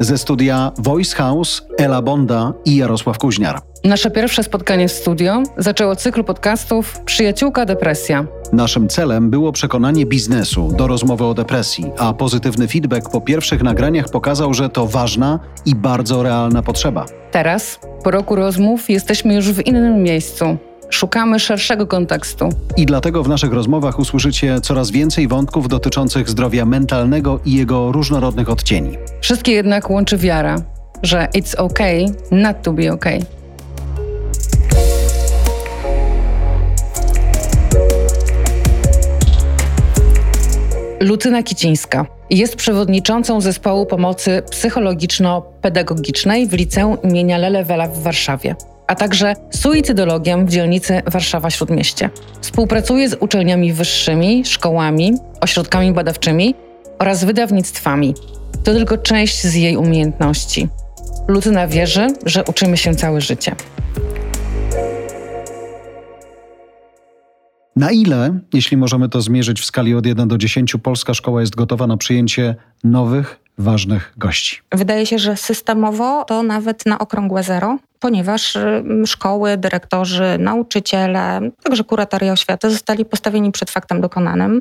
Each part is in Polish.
Ze studia Voice House Ela Bonda i Jarosław Kuźniar. Nasze pierwsze spotkanie w studio zaczęło cykl podcastów Przyjaciółka Depresja. Naszym celem było przekonanie biznesu do rozmowy o depresji, a pozytywny feedback po pierwszych nagraniach pokazał, że to ważna i bardzo realna potrzeba. Teraz, po roku rozmów, jesteśmy już w innym miejscu. Szukamy szerszego kontekstu. I dlatego w naszych rozmowach usłyszycie coraz więcej wątków dotyczących zdrowia mentalnego i jego różnorodnych odcieni. Wszystkie jednak łączy wiara, że it's okay not to be okay. Lucyna Kicińska jest przewodniczącą zespołu pomocy psychologiczno-pedagogicznej w Liceum imienia Lelewela w Warszawie a także suicydologiem w dzielnicy Warszawa-Śródmieście. Współpracuje z uczelniami wyższymi, szkołami, ośrodkami badawczymi oraz wydawnictwami. To tylko część z jej umiejętności. Lucyna wierzy, że uczymy się całe życie. Na ile, jeśli możemy to zmierzyć w skali od 1 do 10, polska szkoła jest gotowa na przyjęcie nowych, ważnych gości? Wydaje się, że systemowo to nawet na okrągłe zero ponieważ y, szkoły, dyrektorzy, nauczyciele, także kuratoria oświaty zostali postawieni przed faktem dokonanym.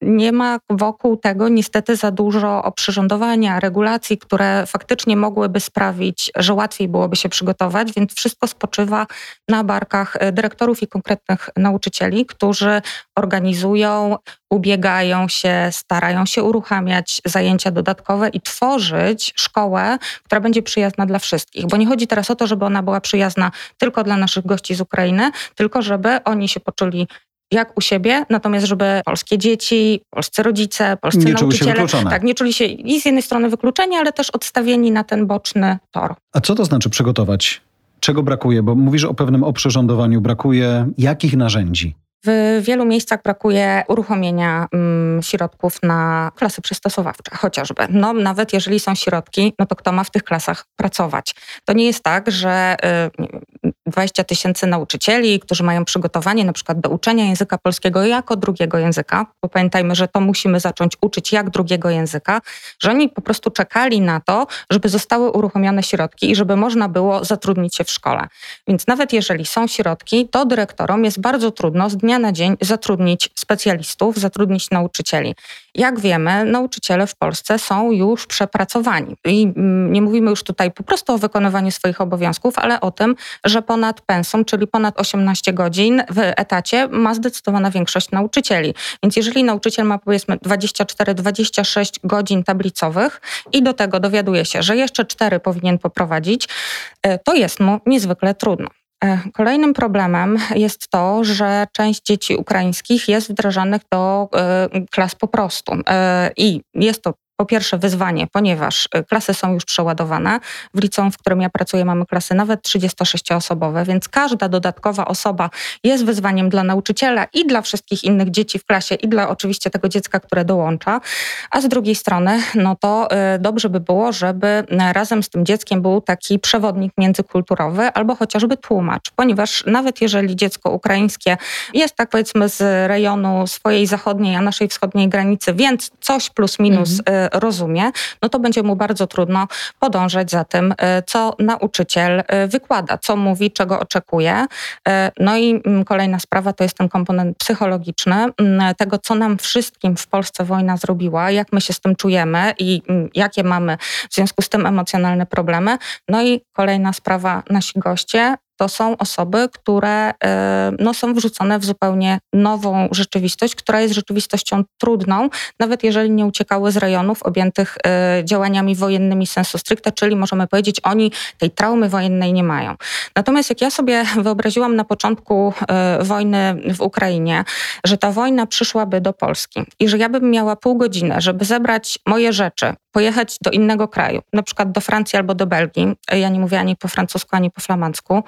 Nie ma wokół tego niestety za dużo oprzyrządowania, regulacji, które faktycznie mogłyby sprawić, że łatwiej byłoby się przygotować, więc wszystko spoczywa na barkach y, dyrektorów i konkretnych nauczycieli, którzy organizują, ubiegają się, starają się uruchamiać zajęcia dodatkowe i tworzyć szkołę, która będzie przyjazna dla wszystkich. Bo nie chodzi teraz o to, żeby ona była przyjazna tylko dla naszych gości z Ukrainy, tylko żeby oni się poczuli jak u siebie, natomiast żeby polskie dzieci, polscy rodzice, polscy nie nauczyciele tak, nie czuli się i z jednej strony wykluczeni, ale też odstawieni na ten boczny tor. A co to znaczy przygotować? Czego brakuje? Bo mówisz o pewnym oprzyrządowaniu. Brakuje jakich narzędzi? W wielu miejscach brakuje uruchomienia mm, środków na klasy przystosowawcze, chociażby. No, nawet jeżeli są środki, no to kto ma w tych klasach pracować? To nie jest tak, że y, 20 tysięcy nauczycieli, którzy mają przygotowanie na przykład do uczenia języka polskiego jako drugiego języka, bo pamiętajmy, że to musimy zacząć uczyć jak drugiego języka, że oni po prostu czekali na to, żeby zostały uruchomione środki i żeby można było zatrudnić się w szkole. Więc nawet jeżeli są środki, to dyrektorom jest bardzo trudno z dnia na dzień zatrudnić specjalistów, zatrudnić nauczycieli. Jak wiemy, nauczyciele w Polsce są już przepracowani. I mm, nie mówimy już tutaj po prostu o wykonywaniu swoich obowiązków, ale o tym, że ponad pensum, czyli ponad 18 godzin w etacie ma zdecydowana większość nauczycieli. Więc jeżeli nauczyciel ma powiedzmy 24-26 godzin tablicowych i do tego dowiaduje się, że jeszcze 4 powinien poprowadzić, e, to jest mu niezwykle trudno. E, kolejnym problemem jest to, że część dzieci ukraińskich jest wdrażanych do e, klas po prostu. I jest to po pierwsze wyzwanie, ponieważ y, klasy są już przeładowane. W liceum, w którym ja pracuję, mamy klasy nawet 36-osobowe, więc każda dodatkowa osoba jest wyzwaniem dla nauczyciela i dla wszystkich innych dzieci w klasie i dla oczywiście tego dziecka, które dołącza. A z drugiej strony, no to y, dobrze by było, żeby razem z tym dzieckiem był taki przewodnik międzykulturowy albo chociażby tłumacz, ponieważ nawet jeżeli dziecko ukraińskie jest tak powiedzmy z rejonu swojej zachodniej, a naszej wschodniej granicy, więc coś plus minus mhm rozumie, no to będzie mu bardzo trudno podążać za tym, e, co nauczyciel e, wykłada, co mówi, czego oczekuje. E, no i mm, kolejna sprawa to jest ten komponent psychologiczny, mm, tego, co nam wszystkim w Polsce wojna zrobiła, jak my się z tym czujemy i mm, jakie mamy w związku z tym emocjonalne problemy. No i kolejna sprawa, nasi goście, to są osoby, które e, no, są wrzucone w zupełnie nową rzeczywistość, która jest rzeczywistością trudną, nawet jeżeli nie uciekały z rejonów objętych e, działaniami wojennymi sensu stricte, czyli możemy powiedzieć, oni tej traumy wojennej nie mają. Natomiast jak ja sobie wyobraziłam na początku e, wojny w Ukrainie, że ta wojna przyszłaby do Polski i że ja bym miała pół godziny, żeby zebrać moje rzeczy, pojechać do innego kraju, na przykład do Francji albo do Belgii, ja nie mówię ani po francusku, ani po flamandzku,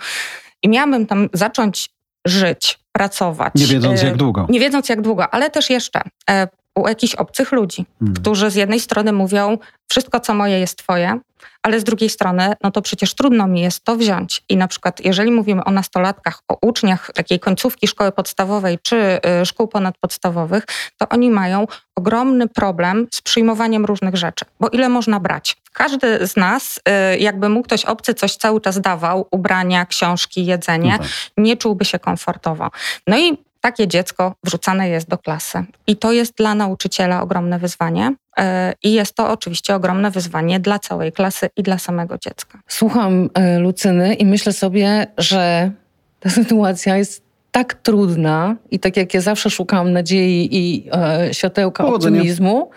i miałabym tam zacząć żyć, pracować. Nie wiedząc jak długo. Nie wiedząc jak długo, ale też jeszcze e, u jakichś obcych ludzi, hmm. którzy z jednej strony mówią, wszystko co moje jest twoje, ale z drugiej strony, no to przecież trudno mi jest to wziąć. I na przykład, jeżeli mówimy o nastolatkach, o uczniach takiej końcówki szkoły podstawowej czy y, szkół ponadpodstawowych, to oni mają ogromny problem z przyjmowaniem różnych rzeczy. Bo ile można brać? Każdy z nas, y, jakby mu ktoś obcy coś cały czas dawał, ubrania, książki, jedzenie, no tak. nie czułby się komfortowo. No i takie dziecko wrzucane jest do klasy. I to jest dla nauczyciela ogromne wyzwanie. E, I jest to oczywiście ogromne wyzwanie dla całej klasy i dla samego dziecka. Słucham e, Lucyny i myślę sobie, że ta sytuacja jest tak trudna i tak jak ja zawsze szukam nadziei i e, światełka Powodzenia. optymizmu,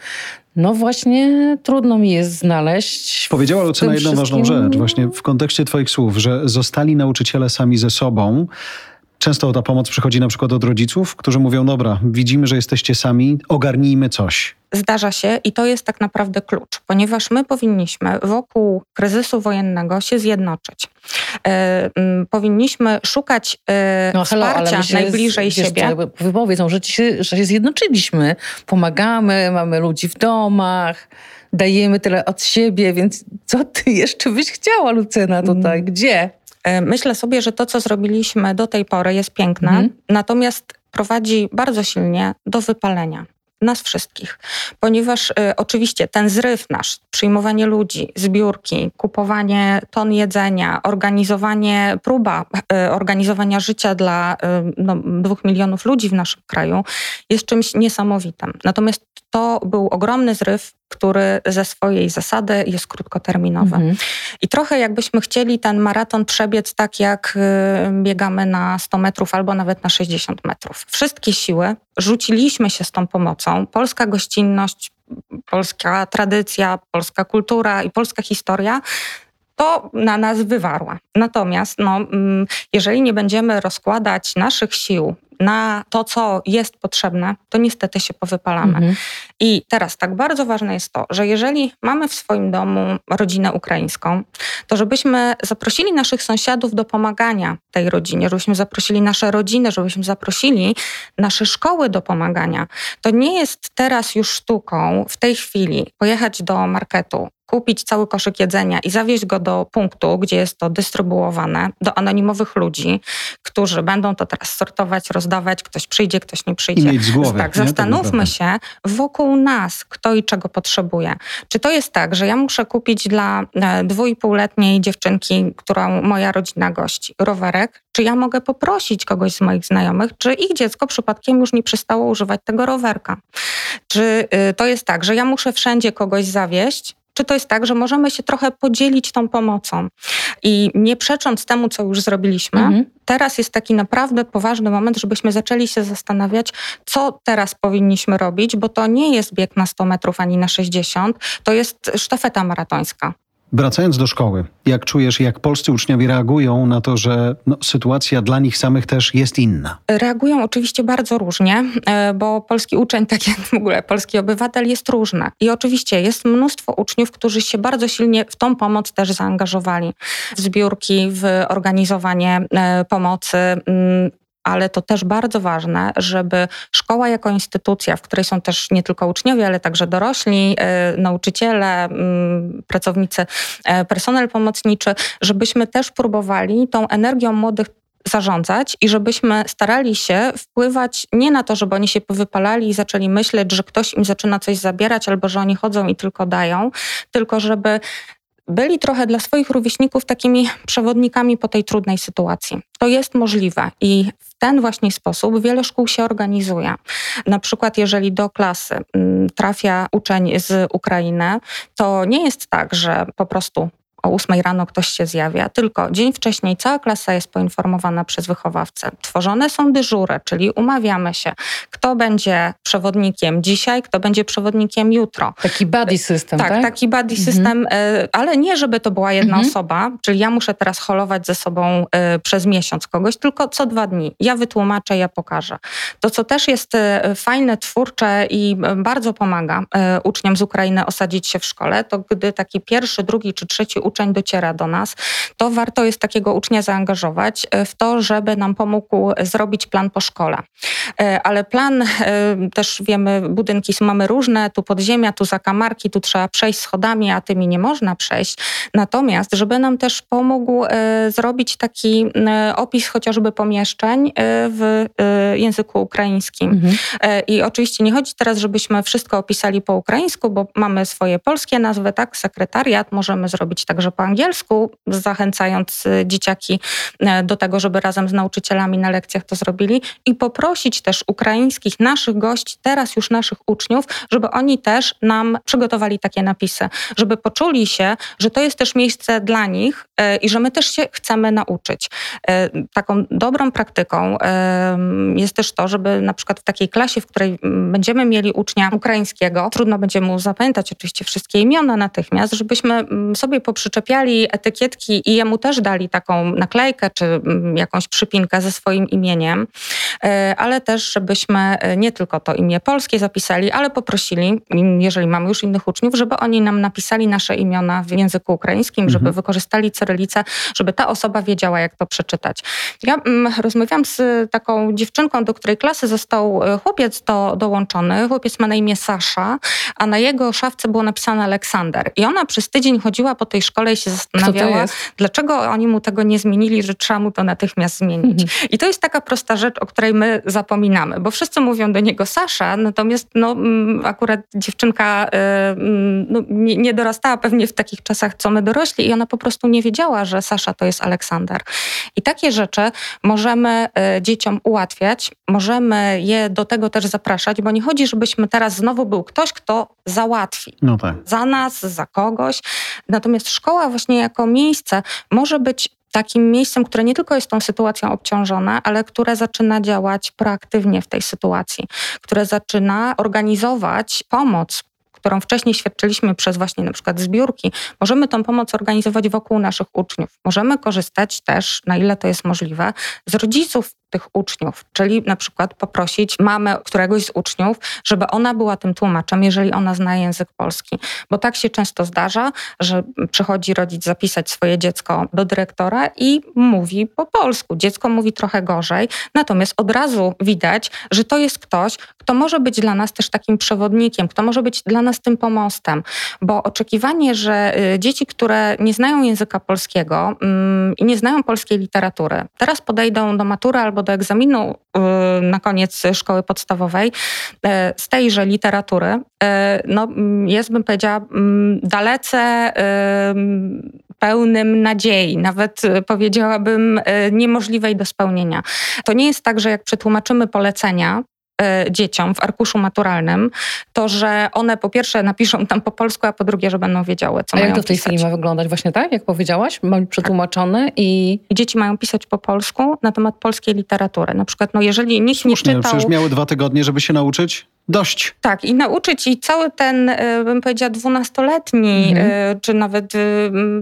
no właśnie trudno mi jest znaleźć. Powiedziała Lucyna jedną wszystkim... ważną rzecz, właśnie w kontekście Twoich słów, że zostali nauczyciele sami ze sobą. Często ta pomoc przychodzi na przykład od rodziców, którzy mówią: Dobra, widzimy, że jesteście sami, ogarnijmy coś. Zdarza się i to jest tak naprawdę klucz, ponieważ my powinniśmy wokół kryzysu wojennego się zjednoczyć. M, powinniśmy szukać e, no, hello, wsparcia się, najbliżej siebie. Wypowiedzą, że, się, że się zjednoczyliśmy, pomagamy, mamy ludzi w domach dajemy tyle od siebie, więc co ty jeszcze byś chciała, Lucyna, tutaj? Mm. Gdzie? E, myślę sobie, że to, co zrobiliśmy do tej pory, jest piękne, mhm. natomiast prowadzi bardzo silnie do wypalenia nas wszystkich, ponieważ y, oczywiście ten zryw nasz, przyjmowanie ludzi, zbiórki, kupowanie ton jedzenia, organizowanie, próba y, organizowania życia dla y, no, dwóch milionów ludzi w naszym kraju jest czymś niesamowitym. Natomiast to był ogromny zryw, który ze swojej zasady jest krótkoterminowy. Mhm. I trochę jakbyśmy chcieli ten maraton przebiec tak, jak y, biegamy na 100 metrów albo nawet na 60 metrów. Wszystkie siły rzuciliśmy się z tą pomocą. Polska gościnność, polska tradycja, polska kultura i polska historia to na nas wywarła. Natomiast no, mm, jeżeli nie będziemy rozkładać naszych sił na to, co jest potrzebne, to niestety się powypalamy. Mhm. I teraz tak bardzo ważne jest to, że jeżeli mamy w swoim domu rodzinę ukraińską, to żebyśmy zaprosili naszych sąsiadów do pomagania tej rodzinie, żebyśmy zaprosili nasze rodziny, żebyśmy zaprosili nasze szkoły do pomagania. To nie jest teraz już sztuką w tej chwili pojechać do marketu, kupić cały koszyk jedzenia i zawieźć go do punktu, gdzie jest to dystrybuowane, do anonimowych ludzi, którzy będą to teraz sortować, rozdawać, ktoś przyjdzie, ktoś nie przyjdzie. I mieć z głowy, tak, zastanówmy się wokół nas, kto i czego potrzebuje. Czy to jest tak, że ja muszę kupić dla e, dwójpółletniej dziewczynki, którą moja rodzina gości, rowerek, czy ja mogę poprosić kogoś z moich znajomych, czy ich dziecko przypadkiem już nie przestało używać tego rowerka? Czy y, to jest tak, że ja muszę wszędzie kogoś zawieść, czy to jest tak, że możemy się trochę podzielić tą pomocą i nie przecząc temu, co już zrobiliśmy, mhm. teraz jest taki naprawdę poważny moment, żebyśmy zaczęli się zastanawiać, co teraz powinniśmy robić, bo to nie jest bieg na 100 metrów ani na 60, to jest sztafeta maratońska. Wracając do szkoły, jak czujesz, jak polscy uczniowie reagują na to, że no, sytuacja dla nich samych też jest inna? Reagują oczywiście bardzo różnie, e, bo polski uczeń, tak jak w ogóle polski obywatel, jest różny. I oczywiście jest mnóstwo uczniów, którzy się bardzo silnie w tą pomoc też zaangażowali. W zbiórki, w organizowanie e, pomocy mm, ale to też bardzo ważne, żeby szkoła jako instytucja, w której są też nie tylko uczniowie, ale także dorośli, e, nauczyciele, mm, pracownicy, e, personel pomocniczy, żebyśmy też próbowali tą energią młodych zarządzać i żebyśmy starali się wpływać nie na to, żeby oni się powypalali i zaczęli myśleć, że ktoś im zaczyna coś zabierać albo że oni chodzą i tylko dają, tylko żeby byli trochę dla swoich rówieśników takimi przewodnikami po tej trudnej sytuacji. To jest możliwe i ten właśnie sposób wiele szkół się organizuje. Na przykład, jeżeli do klasy mm, trafia uczeń z Ukrainy, to nie jest tak, że po prostu o 8 rano ktoś się zjawia, tylko dzień wcześniej cała klasa jest poinformowana przez wychowawcę. Tworzone są dyżury, czyli umawiamy się, kto będzie przewodnikiem dzisiaj, kto będzie przewodnikiem jutro. Taki buddy system, tak? Tak, taki buddy mhm. system, e, ale nie żeby to była jedna mhm. osoba, czyli ja muszę teraz holować ze sobą e, przez miesiąc kogoś, tylko co dwa dni. Ja wytłumaczę, ja pokażę. To, co też jest fajne, twórcze i bardzo pomaga uczniom z Ukrainy osadzić się w szkole, to gdy taki pierwszy, drugi czy trzeci uczeń dociera do nas, to warto jest takiego ucznia zaangażować w to, żeby nam pomógł zrobić plan po szkole. Ale plan, też wiemy, budynki mamy różne, tu podziemia, tu zakamarki, tu trzeba przejść schodami, a tymi nie można przejść. Natomiast, żeby nam też pomógł zrobić taki opis chociażby pomieszczeń w języku ukraińskim. Mhm. I oczywiście nie chodzi teraz, żebyśmy wszystko opisali po ukraińsku, bo mamy swoje polskie nazwy, tak? Sekretariat możemy zrobić także po angielsku, zachęcając y, dzieciaki e, do tego, żeby razem z nauczycielami na lekcjach to zrobili i poprosić też ukraińskich naszych gości, teraz już naszych uczniów, żeby oni też nam przygotowali takie napisy, żeby poczuli się, że to jest też miejsce dla nich e, i że my też się chcemy nauczyć. E, taką dobrą praktyką jest też to, żeby na przykład w takiej klasie, w której będziemy mieli ucznia ukraińskiego, trudno będzie mu zapamiętać oczywiście wszystkie imiona natychmiast, żebyśmy mm, sobie poprzyczepiali etykietki i jemu też dali taką naklejkę czy mm, jakąś przypinkę ze swoim imieniem, e, ale też żebyśmy e, nie tylko to imię polskie zapisali, ale poprosili, jeżeli mamy już innych uczniów, żeby oni nam napisali nasze imiona w języku ukraińskim, mhm. żeby wykorzystali cyrylicę, żeby ta osoba wiedziała, jak to przeczytać. Ja mm, rozmawiałam z taką dziewczynką, do której klasy został e, chłopiec do, dołączony. Chłopiec ma na imię Sasza, a na jego szafce było napisane Aleksander. I ona przez tydzień chodziła po tej szkole i się zastanawiała, dlaczego oni mu tego nie zmienili, że trzeba mu to natychmiast zmienić. Mhm. I to jest taka prosta rzecz, o której my zapominamy, bo wszyscy mówią do niego Sasza, natomiast no, mm, akurat dziewczynka y, mm, no, nie, nie dorastała pewnie w takich czasach, co my dorośli i ona po prostu nie wiedziała, że Sasza to jest Aleksander. I takie rzeczy możemy y, dzieciom ułatwiać, możemy je do tego też zapraszać, bo nie chodzi, żebyśmy teraz znowu był ktoś, kto załatwi. No tak. Za nas, za kogoś. Natomiast szkoła właśnie jako miejsce może być takim miejscem, które nie tylko jest tą sytuacją obciążone, ale które zaczyna działać proaktywnie w tej sytuacji, które zaczyna organizować pomoc którą wcześniej świadczyliśmy przez właśnie na przykład zbiórki, możemy tą pomoc organizować wokół naszych uczniów. Możemy korzystać też, na ile to jest możliwe, z rodziców tych uczniów, czyli na przykład poprosić mamę któregoś z uczniów, żeby ona była tym tłumaczem, jeżeli ona zna język polski. Bo tak się często zdarza, że przychodzi rodzic zapisać swoje dziecko do dyrektora i mówi po polsku. Dziecko mówi trochę gorzej, natomiast od razu widać, że to jest ktoś, kto może być dla nas też takim przewodnikiem, kto może być dla nas tym pomostem, bo oczekiwanie, że y, dzieci, które nie znają języka polskiego mm, i nie znają polskiej literatury, teraz podejdą do matury albo albo do egzaminu y, na koniec szkoły podstawowej y, z tejże literatury, y, no, jest, bym powiedziała, dalece pełnym nadziei, nawet powiedziałabym niemożliwej do spełnienia. To nie jest tak, że jak przetłumaczymy polecenia, dzieciom w arkuszu maturalnym, to że one po pierwsze napiszą tam po polsku, a po drugie, że będą wiedziały, co a mają jak to w tej chwili ma wyglądać? Właśnie tak, jak powiedziałaś? Ma być przetłumaczone tak. i... I dzieci mają pisać po polsku na temat polskiej literatury. Na przykład, no jeżeli nikt Słusznie, nie czytał... przecież miały dwa tygodnie, żeby się nauczyć dość. Tak, i nauczyć i cały ten, e, bym powiedziała, dwunastoletni, mhm. E, czy nawet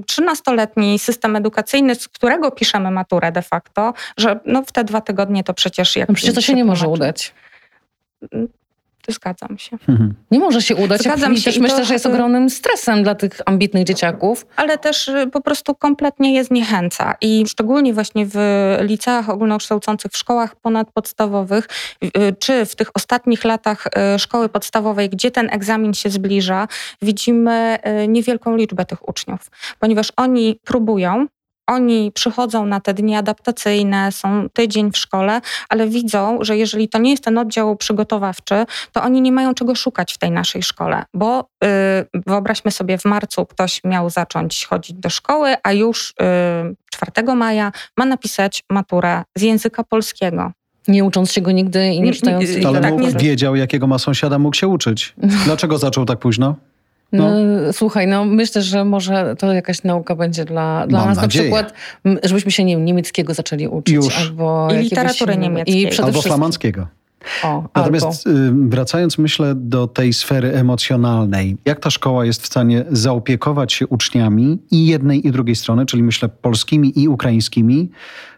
trzynastoletni system edukacyjny, z którego piszemy maturę de facto, że no w te dwa tygodnie to przecież jak... No przecież to się nie może udać. Zgadzam się. Mhm. Nie może się udać. Zgadzam się. Też myślę, to, że jest ogromnym stresem dla tych ambitnych dzieciaków. Ale też y, po prostu kompletnie je zniechęca. I szczególnie właśnie w liceach ogólnokształcących, w szkołach ponadpodstawowych, y, czy w tych ostatnich latach y, szkoły podstawowej, gdzie ten egzamin się zbliża, widzimy niewielką liczbę tych uczniów. Ponieważ oni próbują, oni przychodzą na te dni adaptacyjne, są tydzień w szkole, ale widzą, że jeżeli to nie jest ten oddział przygotowawczy, to oni nie mają czego szukać w tej naszej szkole, bo yy, wyobraźmy sobie, w marcu ktoś miał zacząć chodzić do szkoły, a już yy, 4 maja ma napisać maturę z języka polskiego. Nie ucząc się go nigdy i nie czytając. Ale tak, nie... wiedział, jakiego ma sąsiada, mógł się uczyć. Dlaczego zaczął tak późno? No. no. słuchaj, no myślę, że może to jakaś nauka będzie dla, dla nas nadzieję. na przykład, żebyśmy się nie, niemieckiego zaczęli uczyć. Już. Albo I literatury niemieckiej. I albo flamandzkiego. O, Natomiast albo... wracając, myślę, do tej sfery emocjonalnej, jak ta szkoła jest w stanie zaopiekować się uczniami i jednej, i drugiej strony, czyli myślę polskimi i ukraińskimi,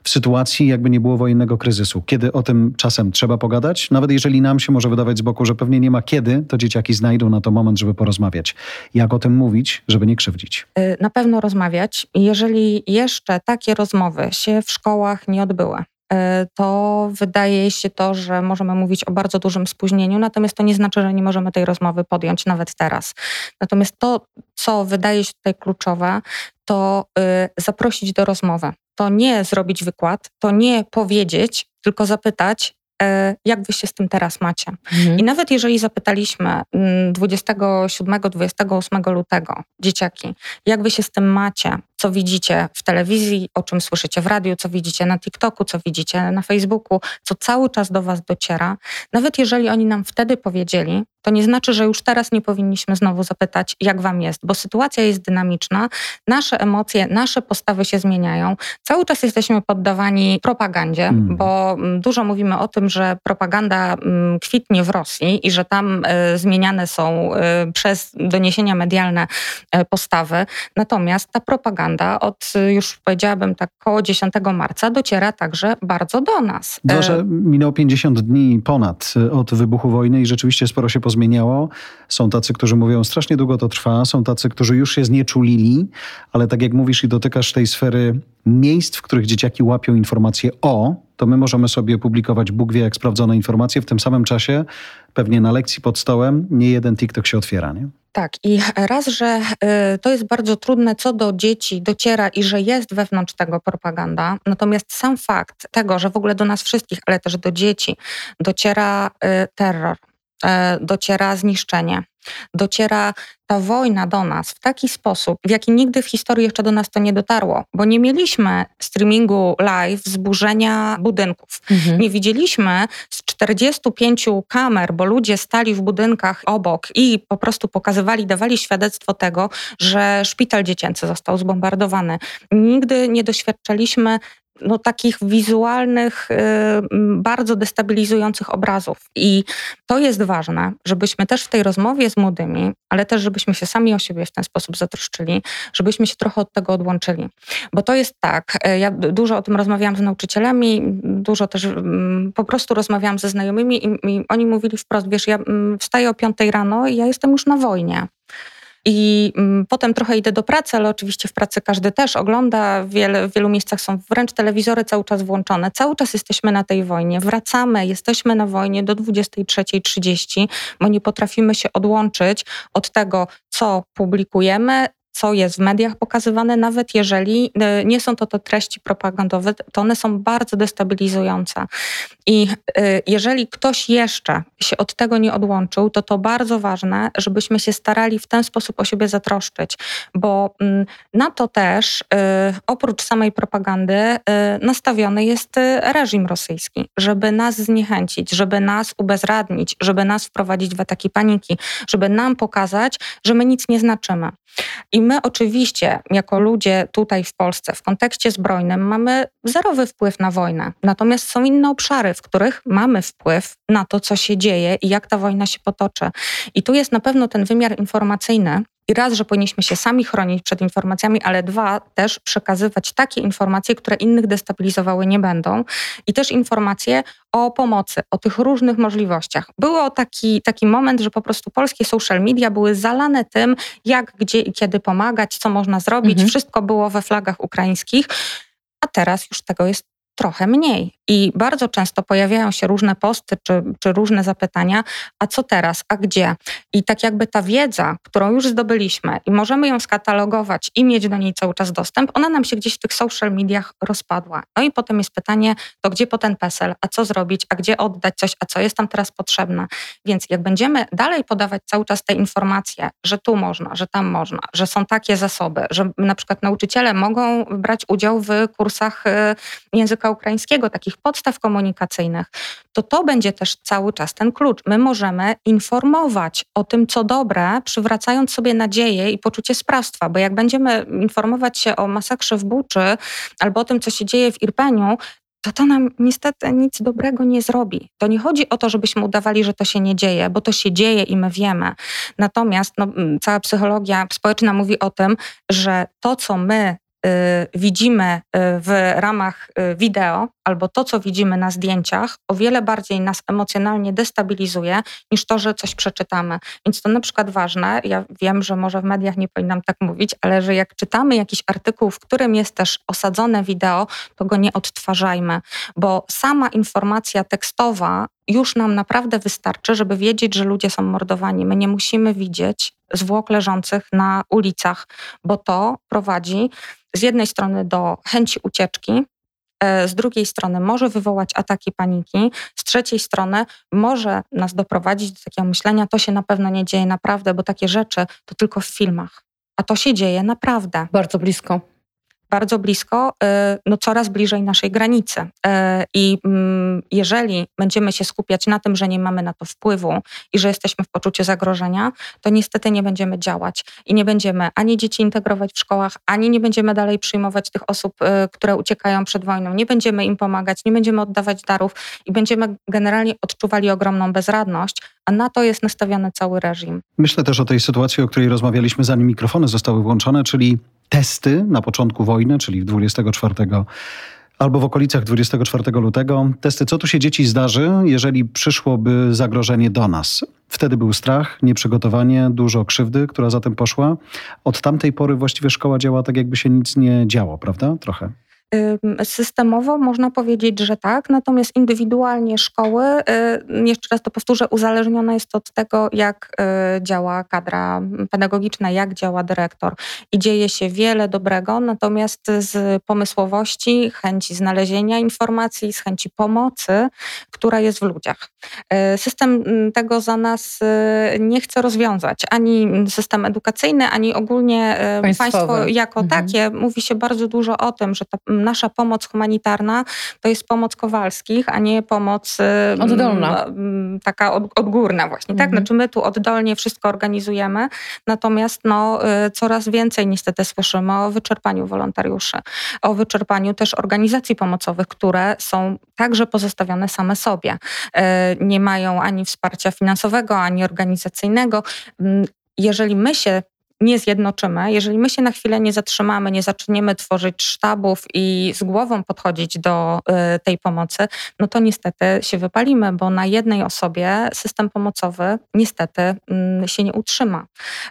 w sytuacji, jakby nie było wojennego kryzysu. Kiedy o tym czasem trzeba pogadać, nawet jeżeli nam się może wydawać z boku, że pewnie nie ma kiedy, to dzieciaki znajdą na to moment, żeby porozmawiać. Jak o tym mówić, żeby nie krzywdzić? Y, na pewno rozmawiać. Jeżeli jeszcze takie rozmowy się w szkołach nie odbyły, y, to wydaje się to, że możemy mówić o bardzo dużym spóźnieniu, natomiast to nie znaczy, że nie możemy tej rozmowy podjąć nawet teraz. Natomiast to, co wydaje się tutaj kluczowe, to y, zaprosić do rozmowy to nie zrobić wykład, to nie powiedzieć, tylko zapytać, e, jak wy się z tym teraz macie. Mhm. I nawet jeżeli zapytaliśmy 27-28 mm, lutego dzieciaki, jak wy się z tym macie, co widzicie w telewizji, o czym słyszycie w radiu, co widzicie na TikToku, co widzicie na Facebooku, co cały czas do was dociera, nawet jeżeli oni nam wtedy powiedzieli, to nie znaczy, że już teraz nie powinniśmy znowu zapytać, jak wam jest, bo sytuacja jest dynamiczna, nasze emocje, nasze postawy się zmieniają. Cały czas jesteśmy poddawani propagandzie, mm. bo mm, dużo mówimy o tym, że propaganda mm, kwitnie w Rosji i że tam y, zmieniane są y, przez doniesienia medialne y, postawy. Natomiast ta propaganda od już powiedziałabym tak około 10 marca dociera także bardzo do nas. Dobrze, minęło 50 dni ponad od wybuchu wojny i rzeczywiście sporo się pozmieniało. Są tacy, którzy mówią, strasznie długo to trwa, są tacy, którzy już się znieczulili, ale tak jak mówisz i dotykasz tej sfery miejsc, w których dzieciaki łapią informacje o, to my możemy sobie publikować Bóg wie jak sprawdzone informacje. W tym samym czasie pewnie na lekcji pod stołem nie jeden TikTok się otwiera, nie? Tak, i raz, że y, to jest bardzo trudne, co do dzieci dociera i że jest wewnątrz tego propaganda, natomiast sam fakt tego, że w ogóle do nas wszystkich, ale też do dzieci dociera y, terror, E, dociera zniszczenie. Dociera ta wojna do nas w taki sposób, w jaki nigdy w historii jeszcze do nas to nie dotarło, bo nie mieliśmy streamingu live zburzenia budynków. Mhm. Nie widzieliśmy z 45 kamer, bo ludzie stali w budynkach obok i po prostu pokazywali, dawali świadectwo tego, że szpital dziecięcy został zbombardowany. Nigdy nie doświadczaliśmy no, takich wizualnych, y, bardzo destabilizujących obrazów. I to jest ważne, żebyśmy też w tej rozmowie z młodymi, ale też żebyśmy się sami o siebie w ten sposób zatroszczyli, żebyśmy się trochę od tego odłączyli. Bo to jest tak, y, ja dużo o tym rozmawiałam z nauczycielami, dużo też po prostu rozmawiałam ze znajomymi i, i oni mówili wprost, wiesz, ja wstaję o piątej rano i ja jestem już na wojnie. I mm, potem trochę idę do pracy, ale oczywiście w pracy każdy też ogląda. Wiele, w wielu miejscach są wręcz telewizory cały czas włączone. Cały czas jesteśmy na tej wojnie. Wracamy, jesteśmy na wojnie do 23.30, bo nie potrafimy się odłączyć od tego, co publikujemy, co jest w mediach pokazywane, nawet jeżeli e, nie są to, to treści propagandowe, to one są bardzo destabilizujące. I e, jeżeli ktoś jeszcze się od tego nie odłączył, to to bardzo ważne, żebyśmy się starali w ten sposób o siebie zatroszczyć, bo mm, na to też e, oprócz samej propagandy nastawiony jest reżim rosyjski, żeby nas zniechęcić, żeby nas ubezradnić, żeby nas wprowadzić w ataki paniki, żeby nam pokazać, że my nic nie znaczymy. I my oczywiście, jako ludzie tutaj w Polsce, w kontekście zbrojnym, mamy zerowy wpływ na wojnę. Natomiast są inne obszary, w których mamy wpływ na to, co się dzieje i jak ta wojna się potoczy. I tu jest na pewno ten wymiar informacyjny, i raz, że powinniśmy się sami chronić przed informacjami, ale dwa, też przekazywać takie informacje, które innych destabilizowały nie będą. I też informacje o pomocy, o tych różnych możliwościach. Było taki, taki moment, że po prostu polskie social media były zalane tym, jak, gdzie i kiedy pomagać, co można zrobić. Mhm. Wszystko było we flagach ukraińskich. A teraz już tego jest trochę mniej. I bardzo często pojawiają się różne posty czy, czy różne zapytania, a co teraz, a gdzie? I tak jakby ta wiedza, którą już zdobyliśmy i możemy ją skatalogować i mieć do niej cały czas dostęp, ona nam się gdzieś w tych social mediach rozpadła. No i potem jest pytanie, to gdzie po ten PESEL, a co zrobić, a gdzie oddać coś, a co jest tam teraz potrzebne. Więc jak będziemy dalej podawać cały czas te informacje, że tu można, że tam można, że są takie zasoby, że na przykład nauczyciele mogą brać udział w kursach y, języka ukraińskiego, takich podstaw komunikacyjnych, to to będzie też cały czas ten klucz. My możemy informować o tym, co dobre, przywracając sobie nadzieję i poczucie sprawstwa, bo jak będziemy informować się o masakrze w Buczy albo o tym, co się dzieje w Irpeniu, to to nam niestety nic dobrego nie zrobi. To nie chodzi o to, żebyśmy udawali, że to się nie dzieje, bo to się dzieje i my wiemy. Natomiast no, cała psychologia społeczna mówi o tym, że to, co my Y, widzimy y, w ramach y, wideo, albo to, co widzimy na zdjęciach, o wiele bardziej nas emocjonalnie destabilizuje niż to, że coś przeczytamy. Więc to na przykład ważne, ja wiem, że może w mediach nie powinnam tak mówić, ale że jak czytamy jakiś artykuł, w którym jest też osadzone wideo, to go nie odtwarzajmy, bo sama informacja tekstowa już nam naprawdę wystarczy, żeby wiedzieć, że ludzie są mordowani. My nie musimy widzieć zwłok leżących na ulicach, bo to prowadzi z jednej strony do chęci ucieczki, z drugiej strony może wywołać ataki paniki, z trzeciej strony może nas doprowadzić do takiego myślenia, to się na pewno nie dzieje naprawdę, bo takie rzeczy to tylko w filmach, a to się dzieje naprawdę. Bardzo blisko bardzo blisko, y, no coraz bliżej naszej granicy. Y, I mm, jeżeli będziemy się skupiać na tym, że nie mamy na to wpływu i że jesteśmy w poczuciu zagrożenia, to niestety nie będziemy działać i nie będziemy ani dzieci integrować w szkołach, ani nie będziemy dalej przyjmować tych osób, y, które uciekają przed wojną, nie będziemy im pomagać, nie będziemy oddawać darów i będziemy generalnie odczuwali ogromną bezradność, a na to jest nastawiony cały reżim. Myślę też o tej sytuacji, o której rozmawialiśmy zanim mikrofony zostały włączone, czyli testy na początku wojny, czyli 24 albo w okolicach 24 lutego. Testy, co tu się dzieci zdarzy, jeżeli przyszłoby zagrożenie do nas. Wtedy był strach, nieprzygotowanie, dużo krzywdy, która za tym poszła. Od tamtej pory właściwie szkoła działa tak, jakby się nic nie działo, prawda? Trochę. Systemowo można powiedzieć, że tak, natomiast indywidualnie szkoły, y, jeszcze raz to powtórzę, uzależnione jest od tego, jak y, działa kadra pedagogiczna, jak działa dyrektor. I dzieje się wiele dobrego, natomiast z pomysłowości, chęci znalezienia informacji, z chęci pomocy, która jest w ludziach. Y, system tego za nas nie chce rozwiązać, ani system edukacyjny, ani ogólnie Państwowe. państwo jako mhm. takie. Mówi się bardzo dużo o tym, że ta nasza pomoc humanitarna to jest pomoc Kowalskich, a nie pomoc oddolna. taka od, odgórna właśnie. Tak? Mhm. Znaczy my tu oddolnie wszystko organizujemy, natomiast no, y, coraz więcej niestety słyszymy o wyczerpaniu wolontariuszy, o wyczerpaniu też organizacji pomocowych, które są także pozostawione same sobie. Y, nie mają ani wsparcia finansowego, ani organizacyjnego jeżeli my się nie zjednoczymy, jeżeli my się na chwilę nie zatrzymamy, nie zaczniemy tworzyć sztabów i z głową podchodzić do y, tej pomocy, no to niestety się wypalimy, bo na jednej osobie system pomocowy niestety mm, się nie utrzyma.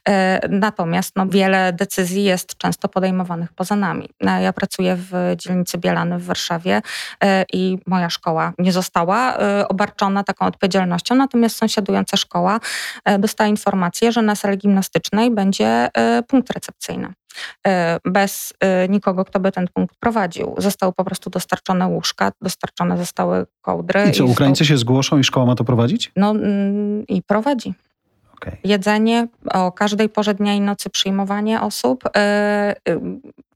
Y, natomiast no, wiele decyzji jest często podejmowanych poza nami. No, ja pracuję w dzielnicy Bielany w Warszawie y, i moja szkoła nie została obarczona taką odpowiedzialnością, natomiast sąsiadująca szkoła dostała informację, że na sali gimnastycznej będzie E, punkt recepcyjny. E, bez e, nikogo, kto by ten punkt prowadził. Zostały po prostu dostarczone łóżka, dostarczone zostały kołdry. I co, i Ukraińcy się zgłoszą i szkoła ma to prowadzić? No mm, i prowadzi. Okay. Jedzenie o każdej porze dnia i nocy, przyjmowanie osób.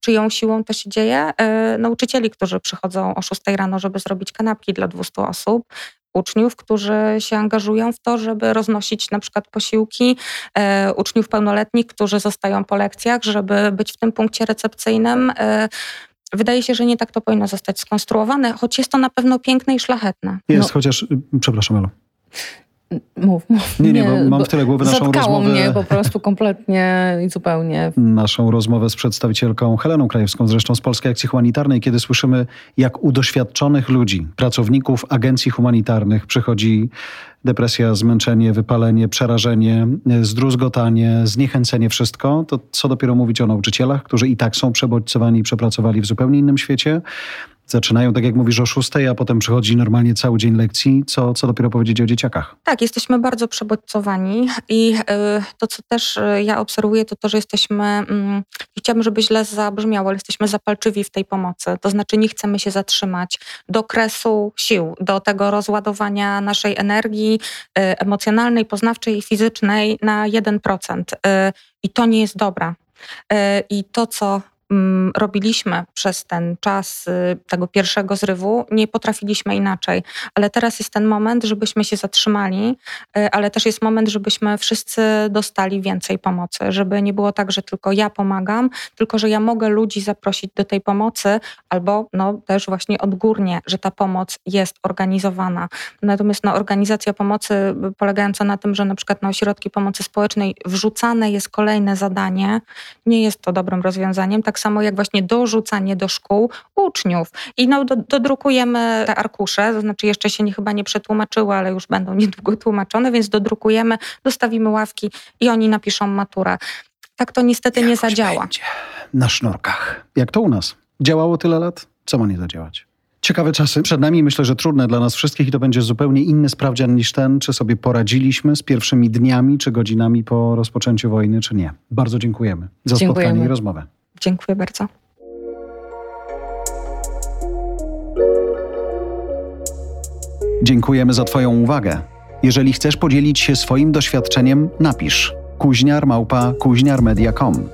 czyją siłą to się dzieje? nauczycieli, którzy przychodzą o 6 rano, żeby zrobić kanapki dla 200 osób, uczniów, którzy się angażują w to, żeby roznosić na przykład posiłki, e, uczniów pełnoletnich, którzy zostają po lekcjach, żeby być w tym punkcie recepcyjnym. E, wydaje się, że nie tak to powinno zostać skonstruowane, choć jest to na pewno piękne i szlachetne. Jest, no. chociaż, przepraszam, Elo. Mów, mów. Nie, nie, bo mam w tyle głowy naszą rozmowę. mnie po prostu kompletnie i zupełnie. Naszą rozmowę z przedstawicielką Heleną Krajewską, zresztą z Polskiej Akcji Humanitarnej, kiedy słyszymy, jak u doświadczonych ludzi, pracowników agencji humanitarnych przychodzi depresja, zmęczenie, wypalenie, przerażenie, zdruzgotanie, zniechęcenie, wszystko, to co dopiero mówić o nauczycielach, którzy i tak są przebodźcowani i przepracowali w zupełnie innym świecie, zaczynają, tak jak mówisz, o 6, a potem przychodzi normalnie cały dzień lekcji. Co, co dopiero powiedzieć o dzieciakach? Tak, jesteśmy bardzo przebodźcowani i y, to, co też y, ja obserwuję, to to, że jesteśmy, mm, chciałabym, żeby źle zabrzmiało, ale jesteśmy zapalczywi w tej pomocy. To znaczy nie chcemy się zatrzymać do kresu sił, do tego rozładowania naszej energii y, emocjonalnej, poznawczej i fizycznej na 1%. I to nie jest dobra. I to, co robiliśmy przez ten czas y, tego pierwszego zrywu, nie potrafiliśmy inaczej. Ale teraz jest ten moment, żebyśmy się zatrzymali, y, ale też jest moment, żebyśmy wszyscy dostali więcej pomocy, żeby nie było tak, że tylko ja pomagam, tylko że ja mogę ludzi zaprosić do tej pomocy, albo no, też właśnie odgórnie, że ta pomoc jest organizowana. Natomiast no, organizacja pomocy polegająca na tym, że na przykład na ośrodki pomocy społecznej wrzucane jest kolejne zadanie, nie jest to dobrym rozwiązaniem. Tak samo jak właśnie dorzucanie do szkół uczniów. I no, do, dodrukujemy te arkusze, to znaczy jeszcze się nie, chyba nie przetłumaczyły, ale już będą niedługo tłumaczone, więc dodrukujemy, dostawimy ławki i oni napiszą maturę. Tak to niestety nie Jakoś zadziała. Będzie. Na sznurkach. Jak to u nas? Działało tyle lat? Co ma nie zadziałać? Ciekawe czasy przed nami, myślę, że trudne dla nas wszystkich i to będzie zupełnie inny sprawdzian niż ten, czy sobie poradziliśmy z pierwszymi dniami czy godzinami po rozpoczęciu wojny, czy nie. Bardzo dziękujemy za Dziękujemy. spotkanie i rozmowę. Dziękuję bardzo. Dziękujemy za Twoją uwagę. Jeżeli chcesz podzielić się swoim doświadczeniem, napisz kuźniar małpa kuźniarmedia.com.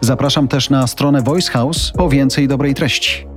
Zapraszam też na stronę Voice House po więcej dobrej treści.